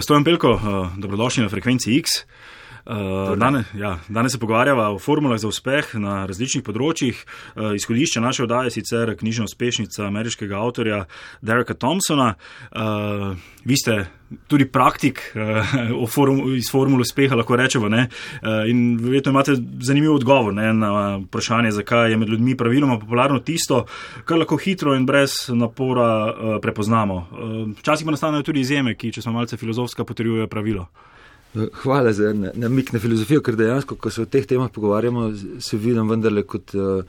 Stojan Pelko, dobrodošli na frekvenci X. Uh, danes, ja, danes se pogovarjava o formulah za uspeh na različnih področjih. Uh, izhodišče naše oddaje je sicer knjižna uspešnica ameriškega avtorja Dereka Thompsona. Uh, vi ste tudi praktik uh, form, iz formule uspeha, lahko rečemo. Uh, in verjetno imate zanimiv odgovor ne, na vprašanje, zakaj je med ljudmi praviloma popularno tisto, kar lahko hitro in brez napora uh, prepoznamo. Včasih uh, pa nastanejo tudi izjeme, ki, če smo malce filozofska, potrjujejo pravilo. Hvala za namik na filozofijo, ker dejansko, ko se o teh temah pogovarjamo, se vidim vendarle kot uh,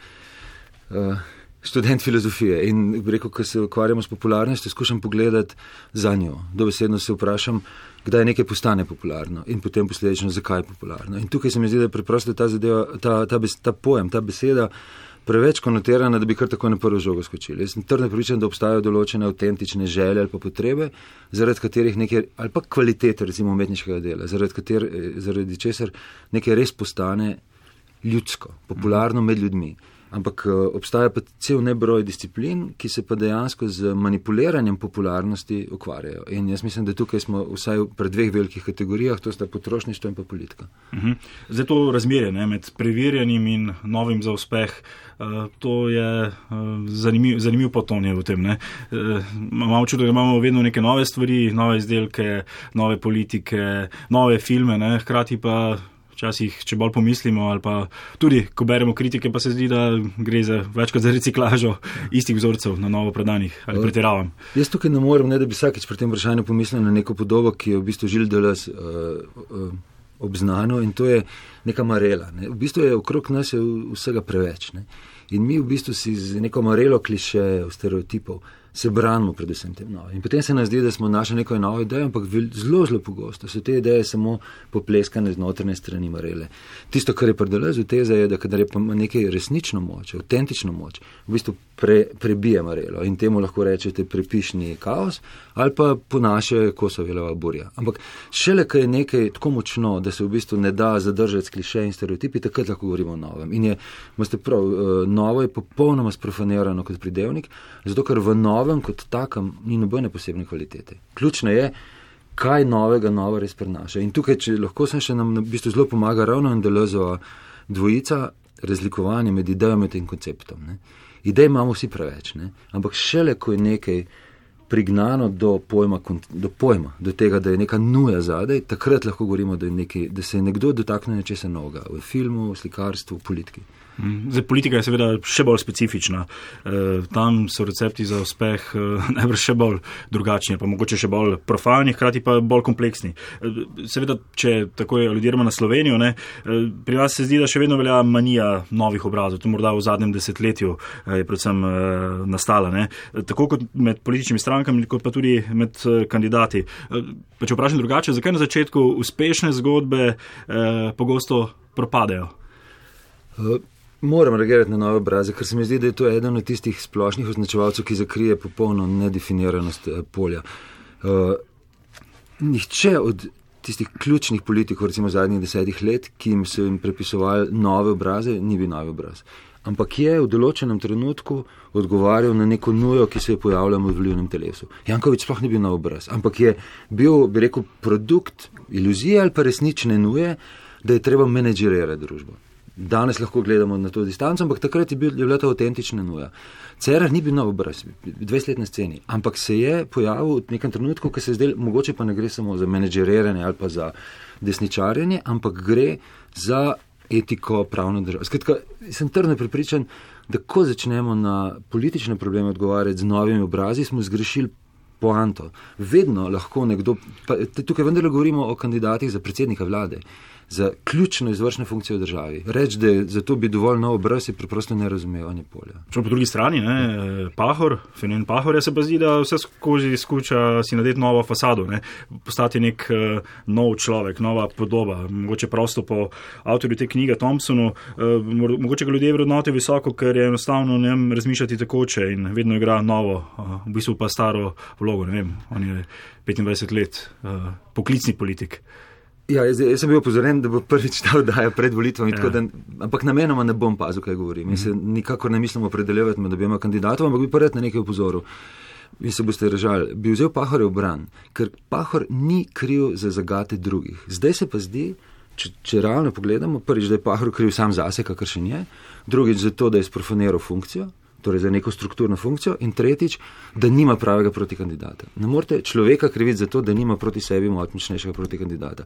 uh, študent filozofije. In rekel, ko se ukvarjamo s popularnostjo, skušam pogledati za njo. Dobesedno se vprašam, kdaj nekaj postane popularno in potem posledično, zakaj je popularno. In tukaj se mi zdi, da je preprosto ta, zadeva, ta, ta, bes, ta pojem, ta beseda preveč konotirana, da bi kar tako na prvo žogo skočili. Jaz sem trdno pripričan, da obstajajo določene avtentične želje ali pa potrebe, zaradi katerih nekaj, ali pa kvalitete, recimo umetniškega dela, zaradi, kater, zaradi česar nekaj res postane ljudsko, popularno med ljudmi. Ampak eh, obstaja pa cel nebroj disciplin, ki se pa dejansko z manipuliranjem popularnosti ukvarjajo. In jaz mislim, da tukaj smo vsaj pri dveh velikih kategorijah, to sta potrošništvo in pa politika. Uh mhm. -huh. Zdaj to razmerje ne, med preverjanjem in novim za uspeh, uh, to je uh, zanimiv, zanimiv poton je v tem. Uh, imamo čudo, da imamo vedno neke nove stvari, nove izdelke, nove politike, nove filme, ne, hkrati pa včasih, če bolj pomislimo, ali pa tudi, ko beremo kritike, pa se zdi, da gre za več kot za reciklažo istih vzorcev na novo predanih ali pretiravam. Jaz tukaj ne morem, ne, da bi vsakeč pri tem vprašanju pomislil na neko podobo, ki je v bistvu žil delas. Uh, uh, Obznano in to je neka marela. Ne. V bistvu je okrog nas je vsega preveč. Ne. In mi v bistvu si z neko marelo klišejev, stereotipov, se branimo predvsem tem novim. In potem se nam zdi, da smo našli neko novo idejo, ampak zelo, zelo pogosto so te ideje samo popleskane z notrne strani Marele. Tisto, kar je predelezo teza, je, da kadar je nekaj resnično moč, avtentično moč, v bistvu pre, prebije Marelo in temu lahko rečete prepišni kaos ali pa ponaše kosovelova burja. Ampak šele, ker je nekaj tako močno, da se v bistvu ne da zadržati s klišeji in stereotipi, takrat lahko govorimo o novem. In je, ste prav, eh, novo je popolnoma sprofanirano kot pridevnik, zato ker v novem novem kot takem ni nobene posebne kvalitete. Ključno je, kaj novega novo res prenaša. In tukaj, če lahko sem še nam v bistvu zelo pomaga ravno Andelozova dvojica, razlikovanje med idejami in konceptom. Ne. Idej imamo vsi preveč, ne. ampak šele, ko je nekaj prignano do pojma, do pojma, do tega, da je neka nuja zadaj, takrat lahko govorimo, da, nekaj, da se je nekdo dotaknil nečesa novega v filmu, v slikarstvu, v politiki. Mhm. Zdaj, politika je seveda še bolj specifična. E, tam so recepti za uspeh e, najbrž še bolj drugačni, pa mogoče še bolj profani, hkrati pa bolj kompleksni. E, seveda, če tako je aludiramo na Slovenijo, ne, pri nas se zdi, da še vedno velja manija novih obrazov. To morda v zadnjem desetletju je predvsem nastala. Ne. Tako kot med političnimi strankami, kot pa tudi med kandidati. Pa če vprašam drugače, zakaj na začetku uspešne zgodbe pogosto propadejo? Moram reagirati na nove obraze, ker se mi zdi, da je to eden od tistih splošnih označevalcev, ki zakrije popolno nedefiniranost eh, polja. Uh, nihče od tistih ključnih politikov, recimo zadnjih desetih let, ki jim so jim prepisovali nove obraze, ni bil novi obraz. Ampak je v določenem trenutku odgovarjal na neko nujo, ki se je pojavljala v volivnem telesu. Jankovič sploh ni bil nov obraz, ampak je bil, bi rekel, produkt iluzije ali pa resnične nuje, da je treba menedžerirati družbo. Danes lahko gledamo na to distanco, ampak takrat je, bil, je bila ta avtentična nuja. Cerar ni bil nov obraz, 20 let na sceni, ampak se je pojavil v nekem trenutku, ko se je zdel, mogoče pa ne gre samo za menedžeriranje ali pa za desničarjenje, ampak gre za etiko pravno državo. Skratka, sem trdno pripričan, da ko začnemo na politične probleme odgovarjati z novimi obrazi, smo zgrešili poanto. Vedno lahko nekdo, pa tukaj vendarle govorimo o kandidatih za predsednika vlade za ključno izvršno funkcijo v državi. Reči, da je za to bi dovolj nov obraz, je preprosto nerazumevanje polja. Če po drugi strani, ne, pahor, fenomen pahor, se pa zdi, da vse skozi skuša si nadeti novo fasado, ne, postati nek uh, nov človek, nova podoba. Mogoče prosto po avtorju te knjige Thompsonu, uh, mogoče ga ljudje vrednotijo visoko, ker je enostavno ne vem razmišljati takoče in vedno igra novo, uh, v bistvu pa staro vlogo. Ne vem, on je 25 let, uh, poklicni politik. Ja, jaz, jaz sem bil opozoren, da bo prvič ta oddaja pred volitvami, ja. da, ampak namenoma ne bom pazil, kaj govorim. Mm -hmm. Nikakor ne mislim opredeljevati med obema kandidatoma, ampak bi pa red na nekaj opozoril. vi se boste režali, bi vzel pahor v bran, ker pahor ni kriv za zagate drugih. Zdaj se pa zdi, če, če realno pogledamo, prvič, da je pahor kriv sam zase, kakor še nje, drugič zato, da je sprofoniral funkcijo, torej za neko strukturno funkcijo, in tretjič, da nima pravega protikandidata. Ne morete človeka kriviti za to, da nima proti sebi močnejšega protikandidata.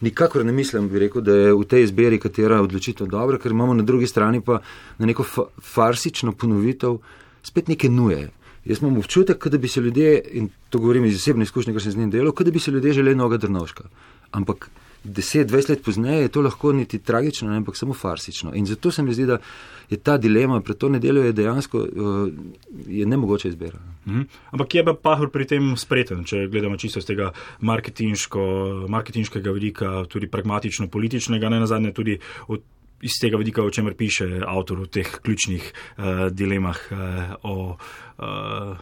Nikakor ne mislim, bi rekel, da je v tej izbiri katera odločitev dobra, ker imamo na drugi strani pa na neko fa farsično ponovitev spet neke nuje. Jaz imam občutek, da bi se ljudje, in to govorim iz osebne izkušnje, ker sem z njim delal, da bi se ljudje želeli noga drnovška. Ampak 10-20 let pozneje je to lahko niti tragično, ne, ampak samo farsično. In zato se mi zdi, da je ta dilema pred to nedeljo je dejansko uh, je nemogoče izbira. Mhm. Ampak je pa Pahor pri tem spreten, če gledamo čisto z tega marketinškega vidika, tudi pragmatično-političnega, ne nazadnje tudi od. Iz tega vidika, o čemer piše avtor v teh ključnih uh, dilemah uh, o uh,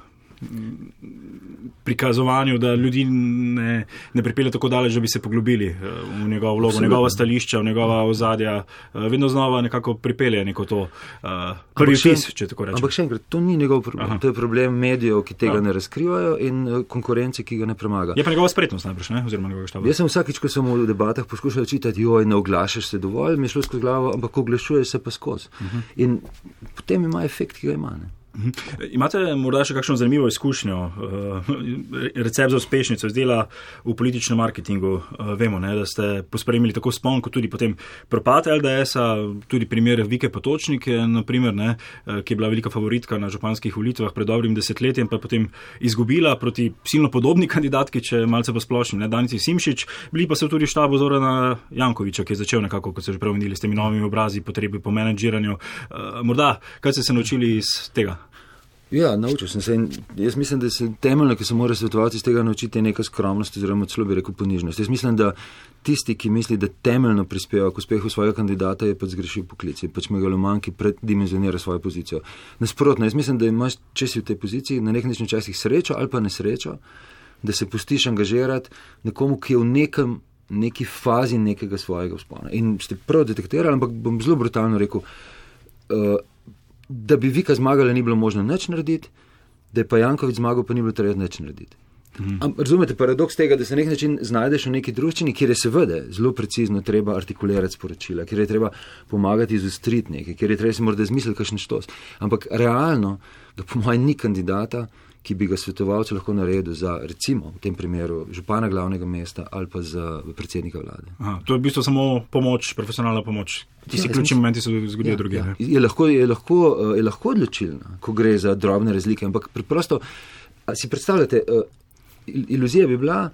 prikazovanju, da ljudi ne, ne pripelje tako daleč, da bi se poglobili eh, v njegovo vlogo, v njegova stališča, v njegova ozadja. Eh, vedno znova nekako pripelje neko to uh, prvi vtis, če tako rečem. Ampak še enkrat, to ni njegov problem. Aha. To je problem medijev, ki tega ja. ne razkrivajo in konkurence, ki ga ne premaga. Je pa njegova spretnost najbrž, ne? oziroma njegova štaba. Jaz sem vsakič, ko sem v debatah poskušal čitati, joj, ne oglašaš se dovolj, mi šlo skozi glavo, ampak oglašuješ se pa skozi. Uh mhm. -huh. In potem ima efekt, ki ga ima. Ne? Mhm. Imate morda še kakšno zanimivo izkušnjo, uh, recept za uspešnico iz dela v političnem marketingu? Uh, vemo, ne, da ste pospremili tako spon, kot tudi potem propad LDS-a, tudi primer Vike Potočnike, naprimer, ne, uh, ki je bila velika favoritka na županskih volitvah pred dobrim desetletjem, pa je potem izgubila proti silno podobni kandidatki, če malce posplošni, ne, Danici Simšič, bili pa so tudi štabu Zorana Jankoviča, ki je začel nekako, kot ste že prevenili, s temi novimi obrazi, potrebi po menedžiranju. Morda, kaj ste se naučili iz tega? Ja, naučil sem se in jaz mislim, da se temeljno, ki se mora svetovati iz tega naučiti, je neka skromnost oziroma celo bi rekel ponižnost. Jaz mislim, da tisti, ki misli, da temeljno prispeva k uspehu svojega kandidata, je pač zgrešil poklic, je pač megaloman, ki predimenzionira svojo pozicijo. Nasprotno, jaz mislim, da imaš, če si v tej poziciji, na nek način včasih srečo ali pa nesrečo, da se pustiš angažirati nekomu, ki je v nekem, neki fazi nekega svojega vzpona. In ste prav detektirali, ampak bom zelo brutalno rekel. Uh, da bi Vika zmagala, ni bilo možno nič narediti, da je pa Jankovič zmagal, pa ni bilo treba nič narediti. Mhm. Razumete paradoks tega, da se na nek način znajdeš v neki družščini, kjer je seveda zelo precizno treba artikulirati sporočila, kjer je treba pomagati izostriti nekaj, kjer je treba se morda zmisliti kakšen štos. Ampak realno, da po mojem ni kandidata, ki bi ga svetovalce lahko naredil za, recimo, v tem primeru, župana glavnega mesta ali pa za predsednika vlade. Aha, to je v bistvu samo pomoč, profesionalna pomoč. Ti si ja, ključni momenti se zgodijo ja, druge. Ja. Je, lahko, je, lahko, eh, je lahko odločilna, ko gre za drobne razlike, ampak preprosto si predstavljate, uh, iluzija bi bila,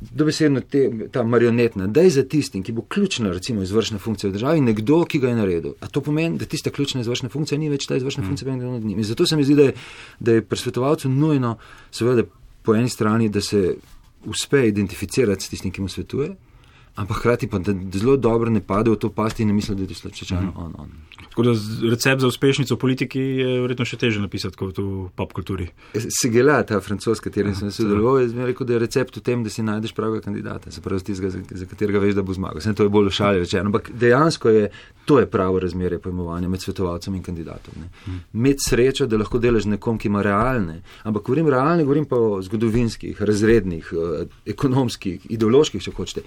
dobesedno te, ta marionetna, da je za tistim, ki bo ključna, recimo, izvršna funkcija v državi, nekdo, ki ga je naredil. A to pomeni, da tista ključna izvršna funkcija ni več ta izvršna mm. funkcija, pa je nad njim. In zato se mi zdi, da je, da je pri svetovalcu nujno, seveda, po eni strani, da se uspe identificirati s tistim, ki mu svetuje, ampak hkrati pa, zelo dobro ne pade v to pasti in ne misli, da je to slučajno mm. on. on. Tako da recept za uspešnico v politiki je verjetno še teže napisati kot v pop kulturi. Segela, ta francoz, katerem sem sodeloval, je rekel, da je recept v tem, da si najdeš pravega kandidata, se pravi tistega, za, za katerega veš, da bo zmagal. Sem to je bolj šalje rečeno, ampak dejansko je to je pravo razmerje pojmovanja med svetovalcem in kandidatom. Hmm. Med srečo, da lahko delaš nekom, ki ima realne, ampak govorim realne, govorim pa o zgodovinskih, razrednih, eh, ekonomskih, ideoloških, če hočete,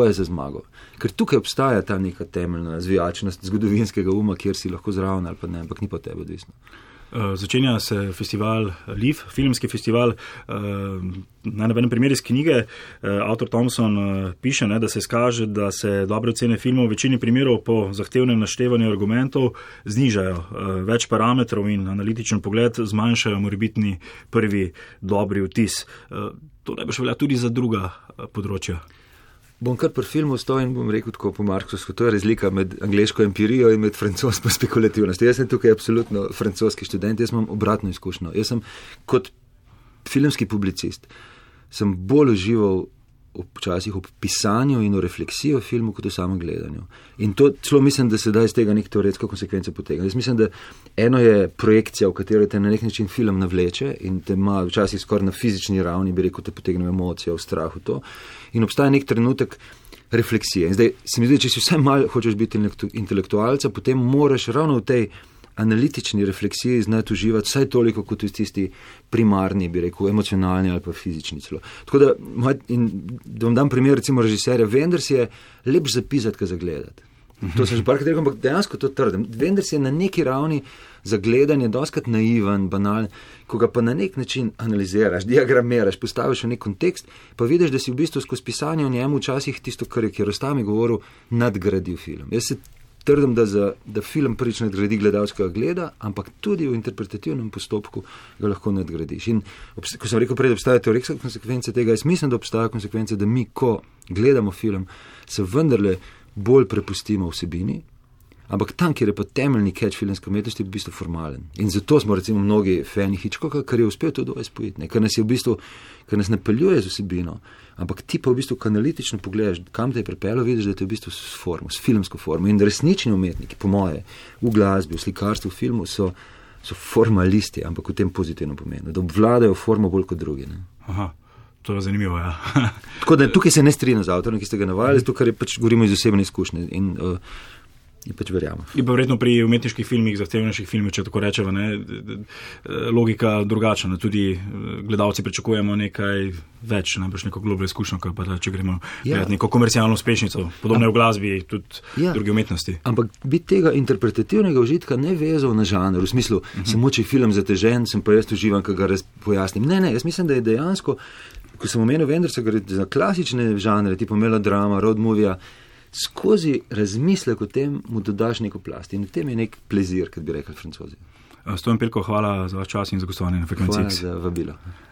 pogoje za zmago. Ker tukaj obstaja ta neka temeljna zvijačnost zgodovinskega uma, kjer si lahko zraven ali pa ne, ampak ni pa tebe odvisno. Uh, začenja se festival Liv, filmski festival. Uh, naj navedem primer iz knjige. Uh, Avtor Thompson uh, piše, ne, da se skaže, da se dobre ocene filmov v večini primerov po zahtevnem naštevanju argumentov znižajo. Uh, več parametrov in analitičen pogled zmanjšajo morbitni prvi dobri vtis. Uh, to še velja tudi za druga uh, področja. Bom kar pri filmu stojil in bom rekel tako po Marksu, to je razlika med angliško empirijo in med francosko spekulativnostjo. Jaz sem tukaj absolutno francoski študent, jaz imam obratno izkušnjo. Jaz sem kot filmski publicist, sem bolj užival včasih ob pisanju in v refleksiji o filmu, kot v samem gledanju. In to celo mislim, da se da iz tega nek teoretsko konsekvence potegne. Jaz mislim, da eno je projekcija, v kateri te na nek način film navleče in te ima včasih skoraj na fizični ravni, bi rekel, te potegne emocije v strahu to. In obstaja nek trenutek refleksije. In zdaj se mi zdi, če si vsaj malo hočeš biti intelektualca, potem moraš ravno v tej analitični refleksiji znati uživati vsaj toliko kot v tisti primarni, bi rekel, emocionalni ali pa fizični celo. Tako da, da vam dam primer, recimo, režiserja, vendar si je lep zapisati, kaj zagledati. To sem že parkrat rekel, ampak dejansko to trdim. Vendar si je na neki ravni za gledanje doskrat naivan, banalen, ko ga pa na nek način analiziraš, diagramiraš, postaviš v nek kontekst, pa vidiš, da si v bistvu skozi pisanje o njemu včasih tisto, kar je Rostami govoril, nadgradil film. Jaz se trdim, da, za, da film prvič nadgradi gledalskega gleda, ampak tudi v interpretativnem postopku ga lahko nadgradiš. In ko sem rekel prej, da obstajajo teoretske konsekvence tega, jaz mislim, da obstajajo konsekvence, da mi, ko gledamo film, se vendarle bolj prepustimo vsebini, Ampak tam, kjer je pa temeljni catch filmske umetnosti, je v bistvu formalen. In zato smo recimo mnogi fani Hitchcocka, ker je uspel to dvoje spojiti, ker nas je v bistvu, ker nas ne peljuje z vsebino, ampak ti pa v bistvu analitično pogledaš, kam te je pripeljalo, vidiš, da je to v bistvu s formo, s filmsko formo. In resnični umetniki, po moje, v glasbi, v slikarstvu, v filmu so, so formalisti, ampak v tem pozitivnem pomenu, da obvladajo formo bolj kot drugi. Ne. Aha. To je zanimivo. Ja. Tako da tukaj se ne strinjam z avtorjem, ki ste ga navajali, zato ker pač govorimo iz osebne izkušnje. In, uh, In pač verjamem. Je pa verjetno pri umetniških filmih, zahtevnejših filmih, če tako rečemo, ne, logika drugačna. Tudi eh, gledalci pričakujemo nekaj več, najbrž neko globljo izkušnjo, kot pa če gremo ja. neko komercialno uspešnico, podobno je v glasbi, tudi ja. druge umetnosti. Ampak bi tega interpretativnega užitka ne vezal na žanr, v smislu, uh mhm. -huh. samo če je film zatežen, sem pa jaz uživam, kaj ga raz pojasnim. Ne, ne, jaz mislim, da je dejansko, ko sem omenil, vendar se gre za klasične žanre, tipo melodrama, road movie skozi razmislek o tem mu dodaš neko plast in v tem je nek plezir, kot bi rekli francozi. Stojem Pelko, hvala za vaš čas in za gostovanje na frekvenci. Hvala za vabilo.